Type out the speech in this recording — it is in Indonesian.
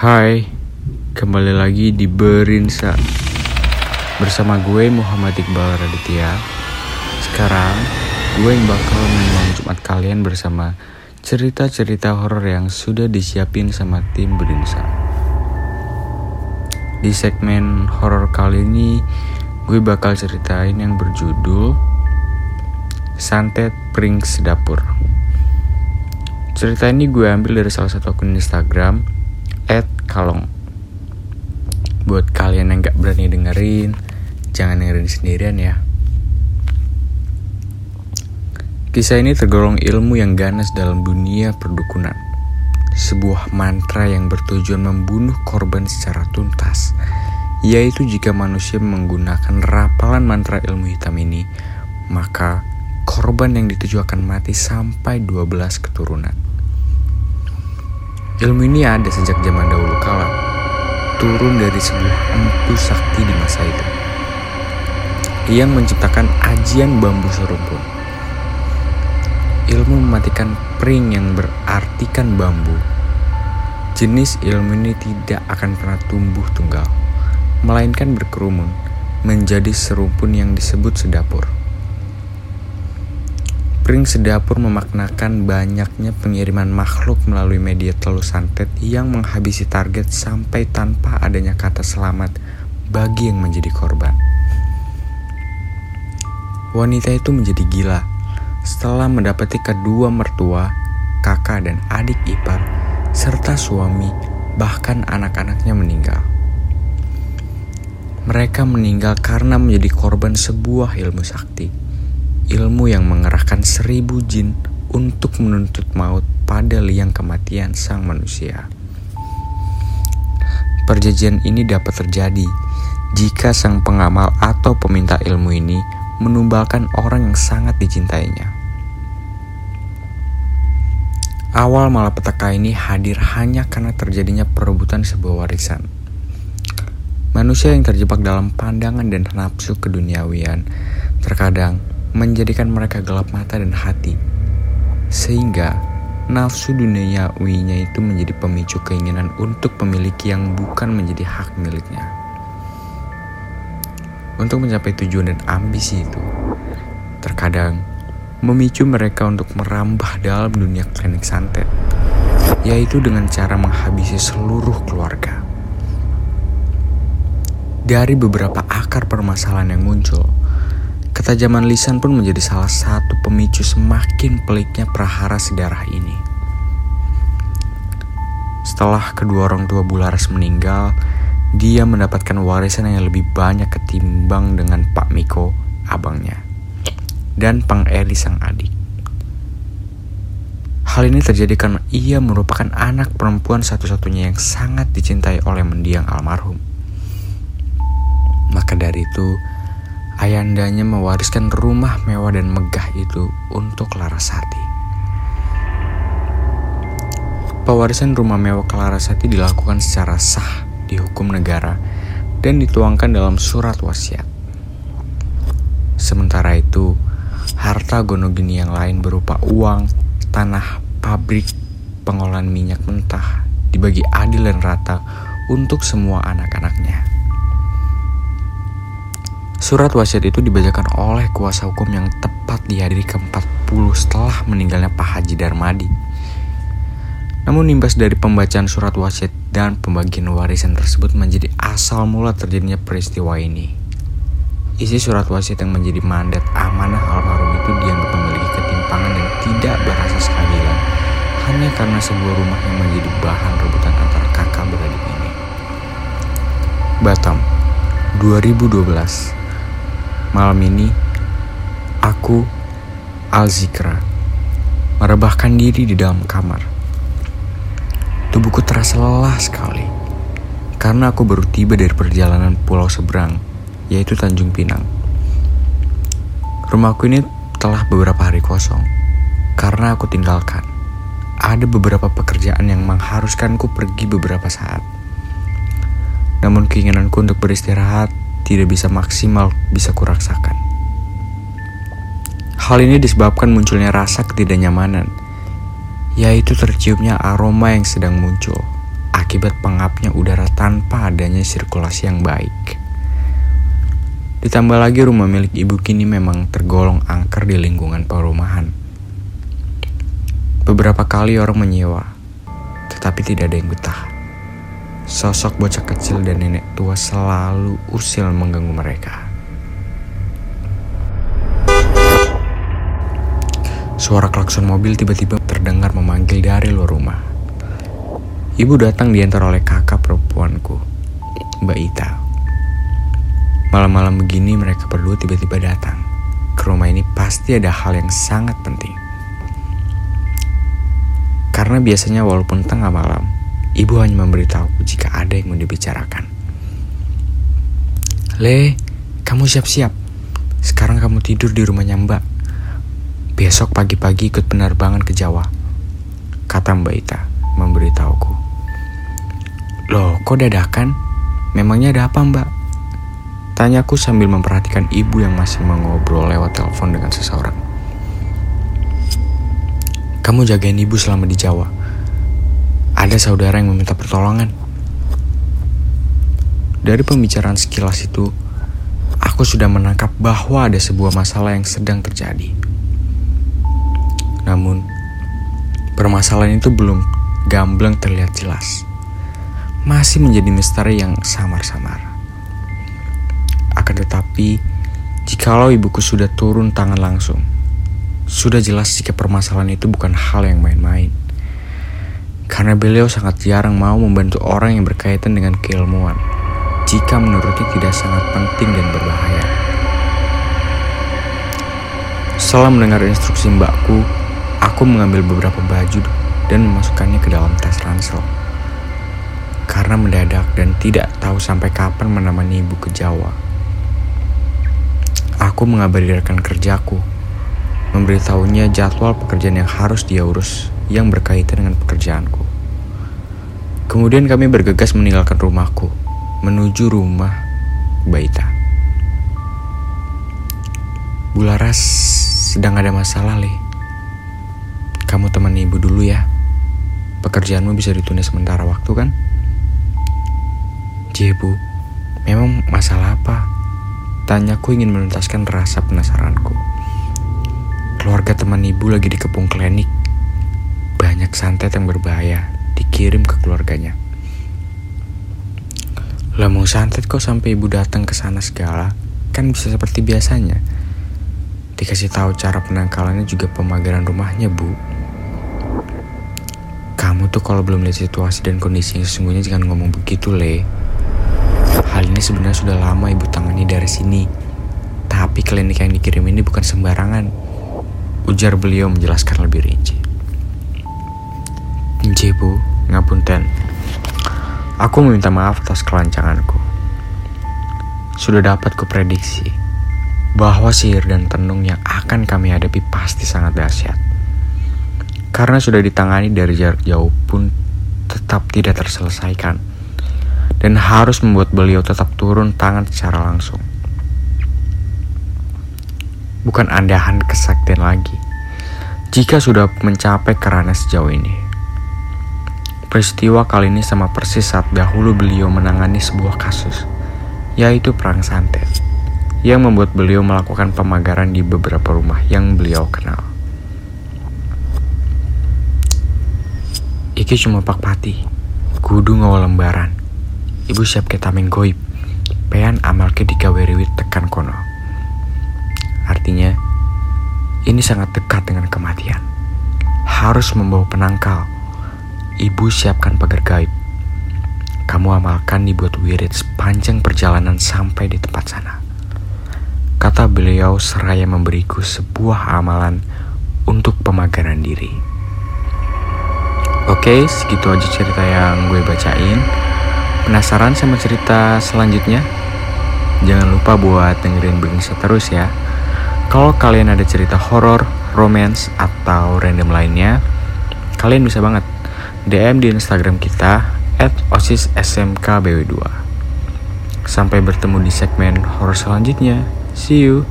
Hai, kembali lagi di Berinsa. Bersama gue Muhammad Iqbal Raditya. Sekarang, gue yang bakal menemani Jumat kalian bersama cerita-cerita horor yang sudah disiapin sama tim Berinsa. Di segmen horor kali ini, gue bakal ceritain yang berjudul Santet Prinks Dapur. Cerita ini gue ambil dari salah satu akun Instagram Kalong. Buat kalian yang gak berani dengerin, jangan dengerin sendirian ya. Kisah ini tergolong ilmu yang ganas dalam dunia perdukunan. Sebuah mantra yang bertujuan membunuh korban secara tuntas, yaitu jika manusia menggunakan rapalan mantra ilmu hitam ini, maka korban yang dituju akan mati sampai 12 keturunan. Ilmu ini ada sejak zaman dahulu kala, turun dari sebuah empu sakti di masa itu. Yang menciptakan ajian bambu serumpun. Ilmu mematikan pring yang berartikan bambu. Jenis ilmu ini tidak akan pernah tumbuh tunggal, melainkan berkerumun menjadi serumpun yang disebut sedapur. Pring sedapur memaknakan banyaknya pengiriman makhluk melalui media telur santet yang menghabisi target sampai tanpa adanya kata selamat bagi yang menjadi korban. Wanita itu menjadi gila setelah mendapati kedua mertua, kakak dan adik ipar, serta suami, bahkan anak-anaknya meninggal. Mereka meninggal karena menjadi korban sebuah ilmu sakti ilmu yang mengerahkan seribu jin untuk menuntut maut pada liang kematian sang manusia. Perjanjian ini dapat terjadi jika sang pengamal atau peminta ilmu ini menumbalkan orang yang sangat dicintainya. Awal malapetaka ini hadir hanya karena terjadinya perebutan sebuah warisan. Manusia yang terjebak dalam pandangan dan nafsu keduniawian terkadang menjadikan mereka gelap mata dan hati, sehingga nafsu duniawinya itu menjadi pemicu keinginan untuk memiliki yang bukan menjadi hak miliknya. Untuk mencapai tujuan dan ambisi itu, terkadang memicu mereka untuk merambah dalam dunia klinik santet, yaitu dengan cara menghabisi seluruh keluarga. Dari beberapa akar permasalahan yang muncul, Ketajaman lisan pun menjadi salah satu pemicu semakin peliknya prahara sedarah ini. Setelah kedua orang tua Bularas meninggal, dia mendapatkan warisan yang lebih banyak ketimbang dengan Pak Miko, abangnya, dan Pang Eli sang adik. Hal ini terjadi karena ia merupakan anak perempuan satu-satunya yang sangat dicintai oleh mendiang almarhum. Maka dari itu, ayandanya mewariskan rumah mewah dan megah itu untuk Larasati. Pewarisan rumah mewah ke Larasati dilakukan secara sah di hukum negara dan dituangkan dalam surat wasiat. Sementara itu, harta gonogini yang lain berupa uang, tanah, pabrik, pengolahan minyak mentah dibagi adil dan rata untuk semua anak-anaknya. Surat wasiat itu dibacakan oleh kuasa hukum yang tepat di hari ke-40 setelah meninggalnya Pak Haji Darmadi. Namun imbas dari pembacaan surat wasiat dan pembagian warisan tersebut menjadi asal mula terjadinya peristiwa ini. Isi surat wasiat yang menjadi mandat amanah almarhum itu dianggap memiliki ketimpangan dan tidak berasas keadilan hanya karena sebuah rumah yang menjadi bahan rebutan antara kakak beradik ini. Batam, 2012 Malam ini, aku, Alzikra, merebahkan diri di dalam kamar. Tubuhku terasa lelah sekali, karena aku baru tiba dari perjalanan pulau seberang, yaitu Tanjung Pinang. Rumahku ini telah beberapa hari kosong, karena aku tinggalkan. Ada beberapa pekerjaan yang mengharuskanku pergi beberapa saat. Namun keinginanku untuk beristirahat tidak bisa maksimal bisa kuraksakan. Hal ini disebabkan munculnya rasa ketidaknyamanan, yaitu terciumnya aroma yang sedang muncul akibat pengapnya udara tanpa adanya sirkulasi yang baik. Ditambah lagi rumah milik ibu kini memang tergolong angker di lingkungan perumahan. Beberapa kali orang menyewa, tetapi tidak ada yang betah. Sosok bocah kecil dan nenek tua selalu usil mengganggu mereka. Suara klakson mobil tiba-tiba terdengar memanggil dari luar rumah. Ibu datang diantar oleh kakak perempuanku, Mbak Ita. Malam-malam begini mereka berdua tiba-tiba datang. Ke rumah ini pasti ada hal yang sangat penting. Karena biasanya walaupun tengah malam, ibu hanya memberitahuku jika ada yang mau dibicarakan. Le, kamu siap-siap. Sekarang kamu tidur di rumahnya Mbak. Besok pagi-pagi ikut penerbangan ke Jawa. Kata Mbak Ita memberitahuku. Loh, kok dadakan? Memangnya ada apa mbak? Tanyaku sambil memperhatikan ibu yang masih mengobrol lewat telepon dengan seseorang. Kamu jagain ibu selama di Jawa. Ada saudara yang meminta pertolongan. Dari pembicaraan sekilas itu, aku sudah menangkap bahwa ada sebuah masalah yang sedang terjadi. Namun, permasalahan itu belum gamblang terlihat jelas. Masih menjadi misteri yang samar-samar. Akan tetapi, jikalau ibuku sudah turun tangan langsung, sudah jelas jika permasalahan itu bukan hal yang main-main. Karena beliau sangat jarang mau membantu orang yang berkaitan dengan keilmuan, jika menurutnya tidak sangat penting dan berbahaya. Setelah mendengar instruksi mbakku, Aku mengambil beberapa baju dan memasukkannya ke dalam tas ransel. Karena mendadak dan tidak tahu sampai kapan menemani ibu ke Jawa. Aku mengabari rekan kerjaku, memberitahunya jadwal pekerjaan yang harus dia urus yang berkaitan dengan pekerjaanku. Kemudian kami bergegas meninggalkan rumahku, menuju rumah Baita. Bularas sedang ada masalah, Le. Kamu teman ibu dulu ya. Pekerjaanmu bisa ditunda sementara waktu kan? Jebu, memang masalah apa? Tanyaku ingin menuntaskan rasa penasaranku. Keluarga teman ibu lagi dikepung klinik. Santet yang berbahaya dikirim ke keluarganya. Lah mau santet kok sampai ibu datang ke sana segala? Kan bisa seperti biasanya. Dikasih tahu cara penangkalannya juga pemagaran rumahnya, Bu. Kamu tuh kalau belum lihat situasi dan kondisi yang sesungguhnya jangan ngomong begitu, Le. Hal ini sebenarnya sudah lama ibu tangani dari sini. Tapi klinik yang dikirim ini bukan sembarangan. Ujar beliau menjelaskan lebih rinci. Nje, Bu. Ngapunten. Aku meminta maaf atas kelancanganku. Sudah dapat kuprediksi bahwa sihir dan tenung yang akan kami hadapi pasti sangat dahsyat. Karena sudah ditangani dari jarak jauh pun tetap tidak terselesaikan dan harus membuat beliau tetap turun tangan secara langsung. Bukan andahan kesaktian lagi jika sudah mencapai kerana sejauh ini. Peristiwa kali ini sama persis saat dahulu beliau menangani sebuah kasus, yaitu perang santet, yang membuat beliau melakukan pemagaran di beberapa rumah yang beliau kenal. Iki cuma pak pati. Kudu ngawa lembaran. Ibu siap ke tameng goib. Pean amal ke dikaweriwit tekan kono. Artinya, ini sangat dekat dengan kematian. Harus membawa penangkal. Ibu siapkan pagar gaib. Kamu amalkan dibuat wirid sepanjang perjalanan sampai di tempat sana. Kata beliau seraya memberiku sebuah amalan untuk pemagaran diri. Oke, segitu aja cerita yang gue bacain. Penasaran sama cerita selanjutnya? Jangan lupa buat dengerin Bengisa terus ya. Kalau kalian ada cerita horor, romance, atau random lainnya, kalian bisa banget DM di Instagram kita at osissmkbw2. Sampai bertemu di segmen horor selanjutnya. See you.